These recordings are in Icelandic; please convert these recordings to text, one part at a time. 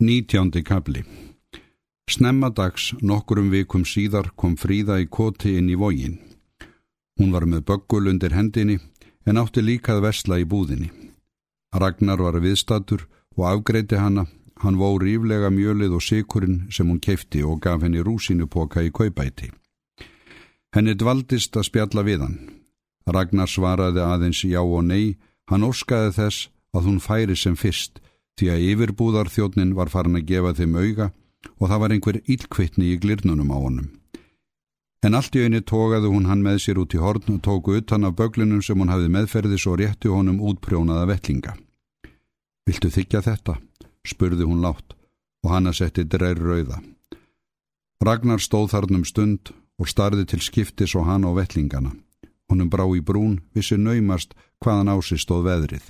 Nítjándi kabli Snemma dags, nokkurum vikum síðar, kom Fríða í koti inn í vógin. Hún var með böggul undir hendinni en átti líkað vesla í búðinni. Ragnar var viðstatur og afgreiti hana, hann vó ríflega mjölið og sikurinn sem hún keifti og gaf henni rúsinupoka í kaupæti. Henni dvaldist að spjalla við hann. Ragnar svaraði aðeins já og nei, hann orskaði þess að hún færi sem fyrst, því að yfirbúðarþjóðnin var farin að gefa þeim auga og það var einhver ílkvittni í glirnunum á honum. En allt í einu tókaði hún hann með sér út í horn og tóku utan af böglinum sem hún hafði meðferðis og rétti honum útprjónaða vellinga. Viltu þykja þetta? spurði hún látt og hann að setti dreir rauða. Ragnar stóð þarnum stund og starði til skiptis og hann á vellingana. Honum brá í brún, vissi naumast hvaðan ási stóð veðrið.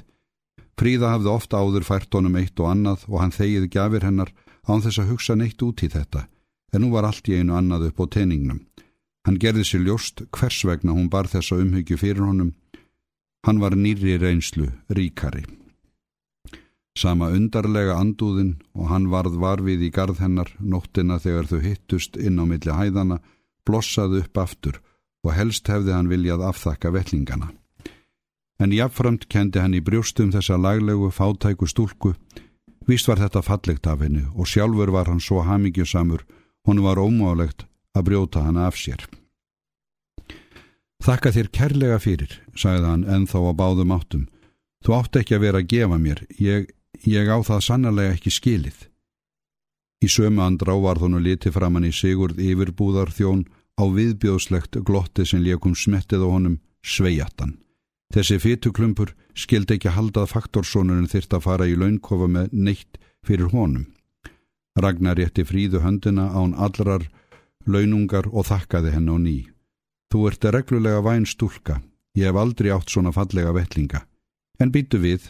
Fríða hafði ofta áður fært honum eitt og annað og hann þegið gafir hennar án þess að hugsa neitt út í þetta, en nú var allt í einu annað upp á teiningnum. Hann gerði sér ljóst hvers vegna hún bar þessa umhyggju fyrir honum. Hann var nýri reynslu, ríkari. Sama undarlega andúðin og hann varð varfið í garð hennar nóttina þegar þau hittust inn á milli hæðana, blossaði upp aftur og helst hefði hann viljað afþakka vellingana en jáfnframt kendi hann í brjóstum þessa laglegu fátæku stúlku. Vist var þetta fallegt af hennu og sjálfur var hann svo hamingjusamur, hún var ómálegt að brjóta hann af sér. Þakka þér kærlega fyrir, sagði hann enþá á báðum áttum. Þú átt ekki að vera að gefa mér, ég, ég á það sannarlega ekki skilið. Í sömu andrá var þónu liti framann í Sigurd yfirbúðar þjón á viðbjóðslegt glotti sem leikum smettið á honum sveijattan. Þessi fytuklumpur skildi ekki haldað faktorsónurinn þyrst að fara í launkofa með neitt fyrir honum. Ragnar rétti fríðu höndina án allrar launungar og þakkaði henn á ný. Þú ert reglulega væn stúlka, ég hef aldrei átt svona fallega vellinga. En býtu við,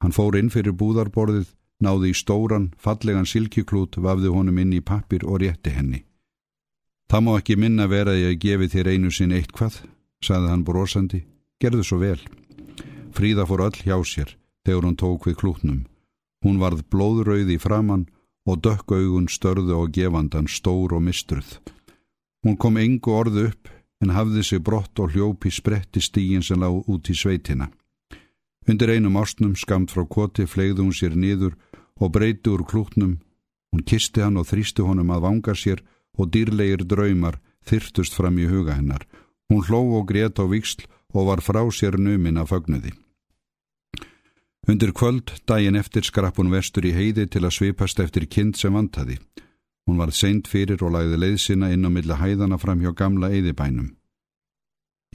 hann fór inn fyrir búðarborðið, náði í stóran, fallegan silkiklút, vafði honum inn í pappir og rétti henni. Það má ekki minna vera að ég gefi þér einu sinn eitt hvað, saði hann brosandi. Gerðu svo vel. Fríða fór öll hjá sér þegar hún tók við klútnum. Hún varð blóðrauð í framann og dökkaugun störðu og gefandan stór og mistruð. Hún kom engu orðu upp en hafði sig brott og hljópi spretti stígin sem lág út í sveitina. Undir einum ástnum skamt frá koti flegði hún sér niður og breyti úr klútnum. Hún kisti hann og þrýsti honum að vanga sér og dýrlegir draumar þyrtust fram í huga hennar. Hún hló og grét á viksl og var frá sér numin að fögnuði. Undir kvöld, daginn eftir, skrapp hún vestur í heiði til að svipast eftir kind sem vantaði. Hún var seint fyrir og lagði leiðsina inn á milla hæðana fram hjá gamla eðibænum.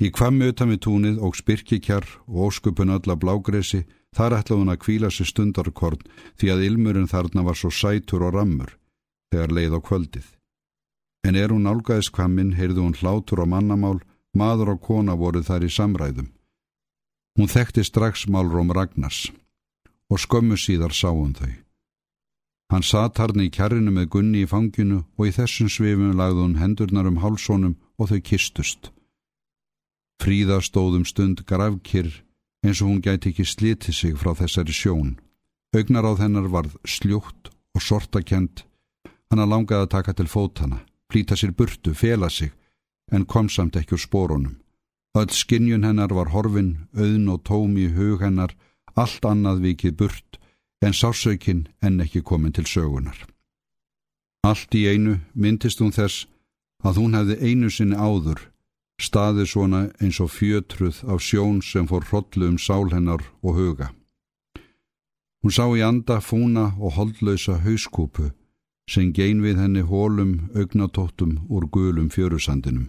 Í kvammi utan við túnið og spyrkikjar og óskupun öll að blágresi, þar ætlaði hún að kvíla sér stundarkorn því að ilmurinn þarna var svo sætur og rammur þegar leið á kvöldið. En er hún álgaðis kvammin, heyrðu hún hlátur og mannamál Maður og kona voru þar í samræðum. Hún þekkti strax málróm Ragnars og skömmu síðar sá hún þau. Hann satt harni í kærrinu með gunni í fanginu og í þessum svifum lagði hún hendurnar um hálsónum og þau kistust. Fríða stóðum stund gravkirr eins og hún gæti ekki slitið sig frá þessari sjón. Augnar á þennar varð sljótt og sortakent. Hanna langaði að taka til fótana, flýta sér burtu, fela sig en kom samt ekki úr spórunum. Öll skinnjun hennar var horfin, auðn og tóm í hug hennar, allt annað vikið burt, en sásaukin enn ekki komin til sögunar. Allt í einu myndist hún þess að hún hefði einu sinni áður, staði svona eins og fjötruð af sjón sem fór hrollu um sál hennar og huga. Hún sá í anda fúna og holdlausa hauskúpu sem gein við henni hólum augnatóttum úr gulum fjörusandinum.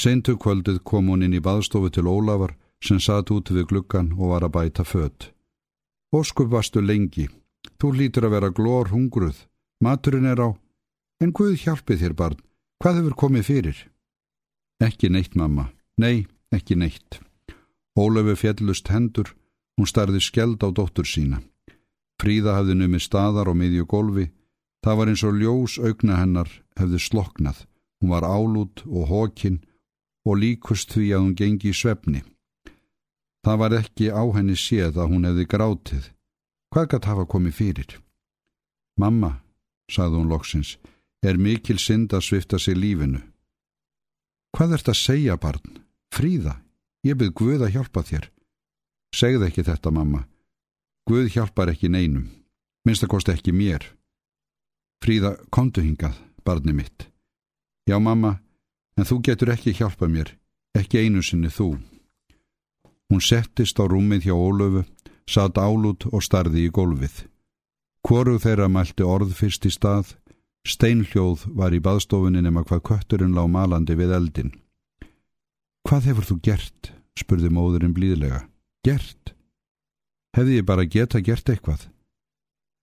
Seintu kvöldið kom hún inn í baðstofu til Ólafar sem satt út við gluggan og var að bæta fött. Óskup varstu lengi, þú lítur að vera glór hungruð, maturinn er á, en Guð hjálpi þér barn, hvað hefur komið fyrir? Ekki neitt mamma, nei, ekki neitt. Ólafi fjellust hendur, hún starði skeld á dóttur sína. Fríða hafði numið staðar og miðju gólfi, það var eins og ljós augna hennar hefði sloknað, hún var álút og hókinn og líkust því að hún gengi í svefni. Það var ekki á henni séð að hún hefði grátið. Hvað gætt hafa komið fyrir? Mamma, sagði hún loksins, er mikil synd að svifta sig lífinu. Hvað ert að segja, barn? Fríða, ég byrð Guð að hjálpa þér. Segð ekki þetta, mamma. Guð hjálpar ekki neinum. Minnst að kosti ekki mér. Fríða, komdu hingað, barni mitt. Já, mamma, en þú getur ekki hjálpa mér, ekki einu sinni þú. Hún settist á rúmið hjá Ólöfu, satt álút og starði í gólfið. Hvoru þeirra mælti orð fyrst í stað, steinhljóð var í baðstofunni nema hvað kötturinn lág malandi við eldin. Hvað hefur þú gert? spurði móðurinn blíðlega. Gert? Hefði ég bara geta gert eitthvað?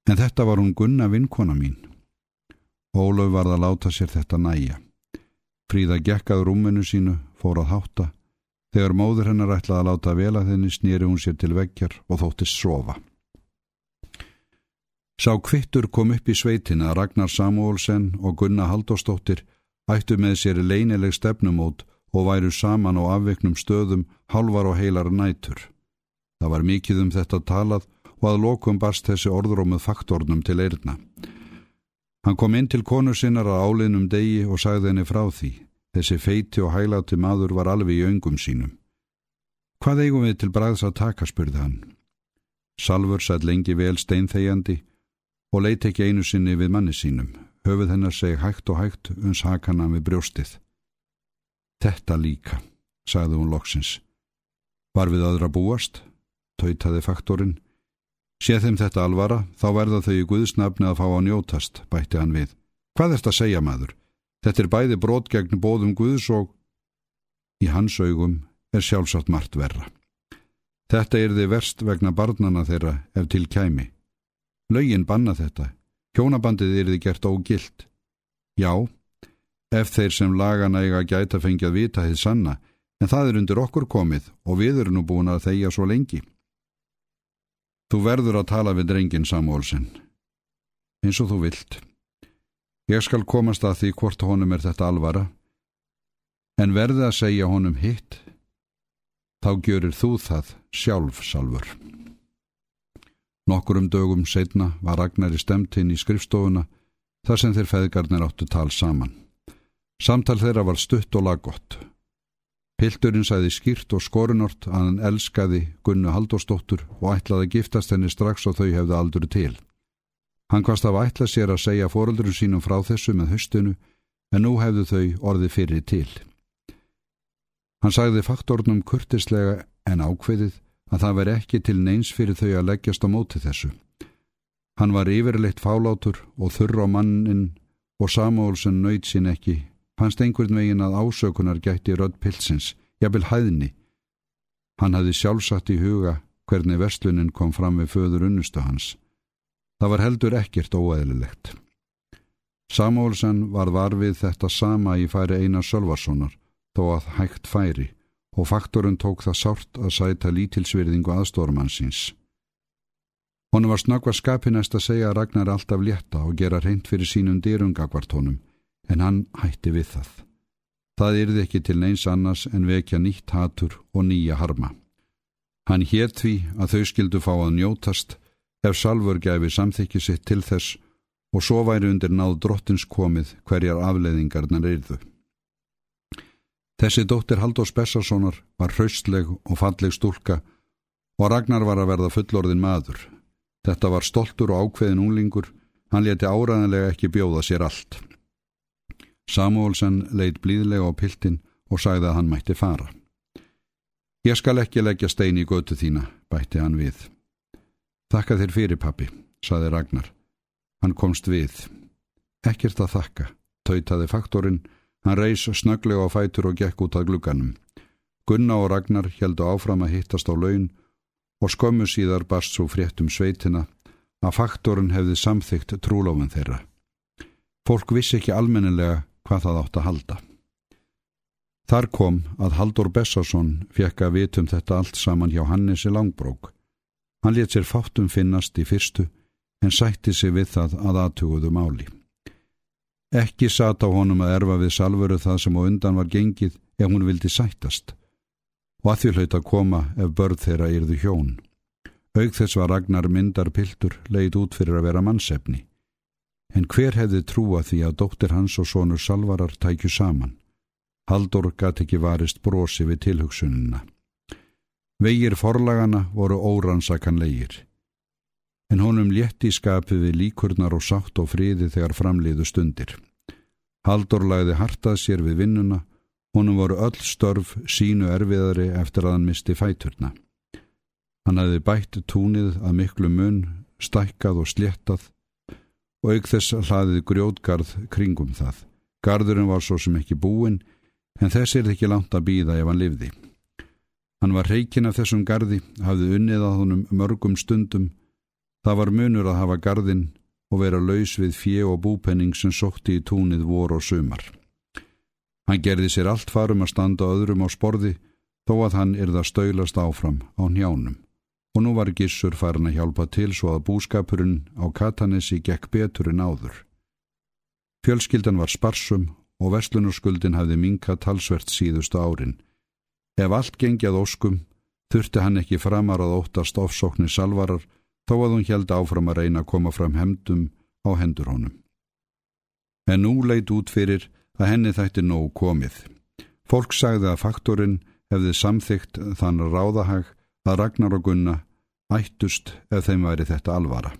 En þetta var hún gunna vinkona mín. Ólöf varð að láta sér þetta næja. Fríða gekkað rúminu sínu, fór að hátta. Þegar móður hennar ætlaði að láta vel að þenni snýri hún sér til vekkjar og þóttist sofa. Sá kvittur kom upp í sveitina Ragnar Samúolsen og Gunna Haldóstóttir ættu með sér leinileg stefnumót og væru saman á afviknum stöðum halvar og heilar nætur. Það var mikið um þetta talað og að lokum barst þessi orðrómuð faktornum til eirna. Hann kom inn til konu sinnar að áliðnum degi og sagði henni frá því. Þessi feiti og hæláti maður var alveg í öngum sínum. Hvað eigum við til bræðs að taka, spurði hann. Salfur sætt lengi vel steinþegjandi og leiti ekki einu sinni við manni sínum. Höfuð hennar seg hægt og hægt uns hakana við brjóstið. Þetta líka, sagði hún loksins. Var við öðra búast? Tautaði faktorinn. Séð þeim þetta alvara, þá verða þau í Guðsnafni að fá að njótast, bætti hann við. Hvað ert að segja, maður? Þetta er bæði brot gegn bóðum Guðs og... Í hans augum er sjálfsagt margt verra. Þetta er þið verst vegna barnana þeirra ef til kæmi. Laugin banna þetta. Hjónabandið er þið gert ógilt. Já, ef þeir sem lagana eiga gæta fengjað vita þið sanna, en það er undir okkur komið og við erum nú búin að þeia svo lengi. Þú verður að tala við drengin Samúlsson. Eins og þú vilt. Ég skal komast að því hvort honum er þetta alvara. En verði að segja honum hitt, þá gjörir þú það sjálf salfur. Nokkur um dögum setna var Ragnar í stemtinn í skrifstofuna þar sem þeir feðgarnir áttu tal saman. Samtal þeirra var stutt og laggott. Pilturinn sæði skýrt og skorunort að hann elskaði Gunnu Haldósdóttur og ætlaði að giftast henni strax og þau hefði aldru til. Hann hvast af ætla sér að segja fóröldurum sínum frá þessu með höstunu en nú hefðu þau orði fyrir til. Hann sagði faktornum kurtislega en ákveðið að það veri ekki til neins fyrir þau að leggjast á móti þessu. Hann var yfirleitt fálátur og þurr á mannin og Samuelsen nöyt sín ekki fannst einhvern veginn að ásökunar gætti rödd pilsins, jafnvel hæðni. Hann hafði sjálfsagt í huga hvernig verslunin kom fram við föður unnustu hans. Það var heldur ekkert óæðilegt. Samúlsson var varfið þetta sama í færi Einar Sölvarssonar, þó að hægt færi, og faktorinn tók það sárt að sæta lítilsvirðingu aðstormansins. Honu var snakva skapinæst að segja að Ragnar alltaf létta og gera reynd fyrir sínum dýrungakvart honum, en hann hætti við það. Það yrði ekki til neins annars en vekja nýtt hatur og nýja harma. Hann hétt því að þau skildu fá að njótast ef Salfur gæfi samþykki sitt til þess og svo væri undir náð drottins komið hverjar afleiðingarnar eyrðu. Þessi dóttir Haldós Bessarssonar var hraustleg og falleg stúlka og Ragnar var að verða fullorðin maður. Þetta var stoltur og ákveðin unglingur, hann leti áræðanlega ekki bjóða sér allt. Samuelsen leitt blíðlega á piltin og sagði að hann mætti fara. Ég skal ekki leggja stein í götu þína, bætti hann við. Þakka þér fyrir, pappi, saði Ragnar. Hann komst við. Ekkert að þakka, tautaði faktorinn, hann reys snöglega á fætur og gekk út að glugganum. Gunna og Ragnar heldu áfram að hittast á laun og skömmu síðar barst svo fréttum sveitina að faktorinn hefði samþygt trúlofun þeirra. Fólk vissi ekki almennilega hvað það átt að halda. Þar kom að Haldur Bessarsson fekk að vitum þetta allt saman hjá Hannesi Langbrók. Hann let sér fátum finnast í fyrstu en sætti sig við það að aðtuguðu máli. Ekki sat á honum að erfa við salvöru það sem á undan var gengið ef hún vildi sættast og að því hlaut að koma ef börð þeirra yrðu hjón. Aug þess var Ragnar myndar piltur leið út fyrir að vera mannsefni. En hver hefði trúa því að dóttir hans og sonur Salvarar tækju saman? Haldur gæti ekki varist brosi við tilhugsunina. Vegir forlagana voru óransakanlegir. En honum létti skapið við líkurnar og sátt og fríði þegar framliðu stundir. Haldur lagði hartað sér við vinnuna, honum voru öll störf sínu erfiðari eftir að hann misti fæturna. Hann hefði bætt túnið að miklu mun, stækkað og sléttað og auk þess hlaðið grjótgarð kringum það. Garðurinn var svo sem ekki búinn, en þess er ekki langt að býða ef hann livði. Hann var reikin af þessum gardi, hafði unnið að honum mörgum stundum. Það var munur að hafa gardinn og vera laus við fjö og búpenning sem sótti í túnið vor og sumar. Hann gerði sér allt farum að standa öðrum á sporði, þó að hann er það stöylast áfram á njánum og nú var Gissur farin að hjálpa til svo að búskapurinn á Katanessi gekk betur en áður. Fjölskyldan var sparsum og veslunarskuldin hafði minka talsvert síðustu árin. Ef allt gengjað óskum, þurfti hann ekki framar að óttast ofsóknir salvarar þó að hún held áfram að reyna að koma fram hemdum á hendur honum. En nú leit út fyrir að henni þætti nóg komið. Fólk sagði að faktorinn hefði samþygt þann ráðahag að Ragnar og Gunna ættust ef þeim væri þetta alvara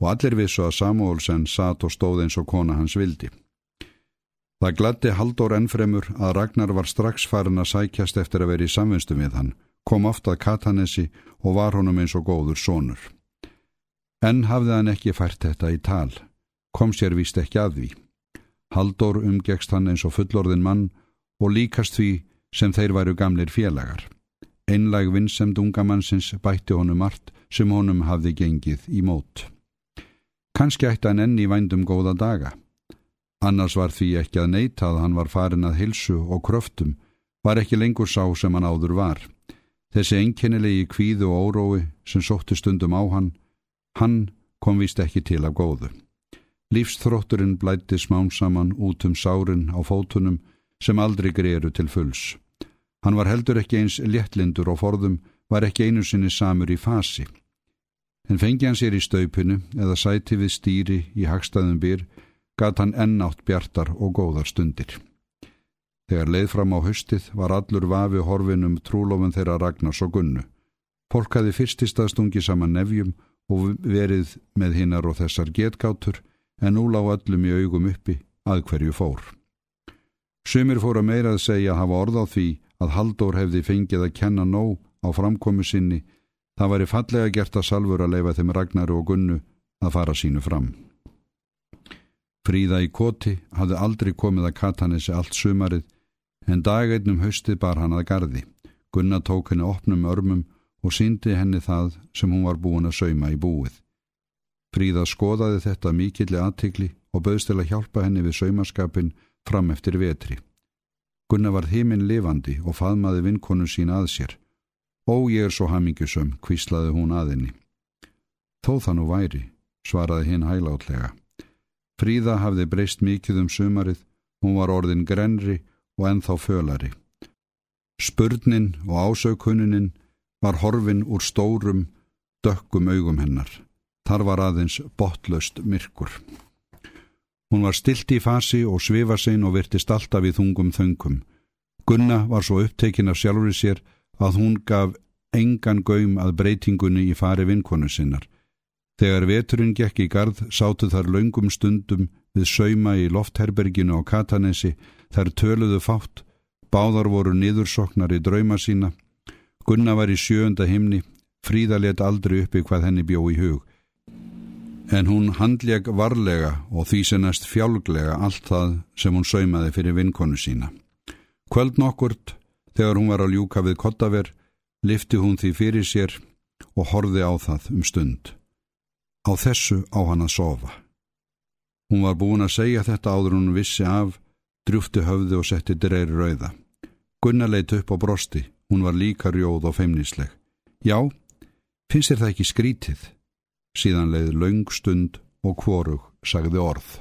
og allir vissu að Samuelsen satt og stóð eins og kona hans vildi. Það gladdi Haldur ennfremur að Ragnar var strax farin að sækjast eftir að vera í samvinstum við hann, kom oft að Katanesi og var honum eins og góður sónur. En hafði hann ekki fært þetta í tal, kom sér víst ekki að því. Haldur umgekst hann eins og fullorðin mann og líkast því sem þeir væru gamlir félagar. Einlag vinnsemd ungamannsins bætti honum allt sem honum hafði gengið í mót. Kanski ætti hann enn í vændum góða daga. Annars var því ekki að neyta að hann var farin að hilsu og kröftum, var ekki lengur sá sem hann áður var. Þessi einkennilegi kvíðu og órói sem sótti stundum á hann, hann kom vist ekki til af góðu. Lífsþrótturinn blætti smán saman út um sárin á fótunum sem aldrei greiru til fulls. Hann var heldur ekki eins léttlindur og forðum var ekki einu sinni samur í fasi. En fengi hann sér í staupinu eða sæti við stýri í hagstaðum byr, gat hann ennátt bjartar og góðar stundir. Þegar leið fram á höstið var allur vafi horfinum trúlofun þeirra Ragnars og Gunnu. Fólk hafi fyrstistaðstungi saman nefjum og verið með hinnar og þessar getgátur en nú lág öllum í augum uppi að hverju fór. Sumir fór að meira að segja að hafa orð á því að Halldór hefði fengið að kenna nóg á framkomu sinni, það væri fallega gert að salfur að leifa þeim Ragnaru og Gunnu að fara sínu fram. Fríða í koti hafði aldrei komið að Katanessi allt sumarið, en dageinnum haustið bar hann að gardi. Gunna tók henni opnum örmum og síndi henni það sem hún var búin að sauma í búið. Fríða skoðaði þetta mikilli aðtikli og bauðst til að hjálpa henni við saumaskapin fram eftir vetri. Gunnar var heiminn lifandi og faðmaði vinkonu sín að sér. Ó, ég er svo hamingjusum, kvíslaði hún aðinni. Þó það nú væri, svaraði hinn hælátlega. Fríða hafði breyst mikið um sumarið, hún var orðin grenri og ennþá fölari. Spurnin og ásaukunin var horfin úr stórum, dökkum augum hennar. Þar var aðeins botlöst myrkur. Hún var stilt í fasi og svifa sein og virtist alltaf í þungum þöngum. Gunna var svo upptekin af sjálfur sér að hún gaf engan gaum að breytingunni í fari vinkonu sinnar. Þegar veturinn gekk í gard sátu þar laungum stundum við sauma í loftherberginu á Katanesi, þar töluðu fátt, báðar voru niðursoknar í drauma sína. Gunna var í sjöunda himni, fríða let aldrei uppi hvað henni bjó í hug en hún handleg varlega og því senast fjálglega allt það sem hún saumaði fyrir vinkonu sína. Kvöld nokkurt, þegar hún var að ljúka við kottaver, lifti hún því fyrir sér og horfi á það um stund. Á þessu á hann að sofa. Hún var búin að segja þetta áður hún vissi af, drjúfti höfði og setti dreir rauða. Gunnar leitt upp á brosti, hún var líka rjóð og feimnisleg. Já, finnst þér það ekki skrítið? Síðan leið laung stund og kvorug sagði orð.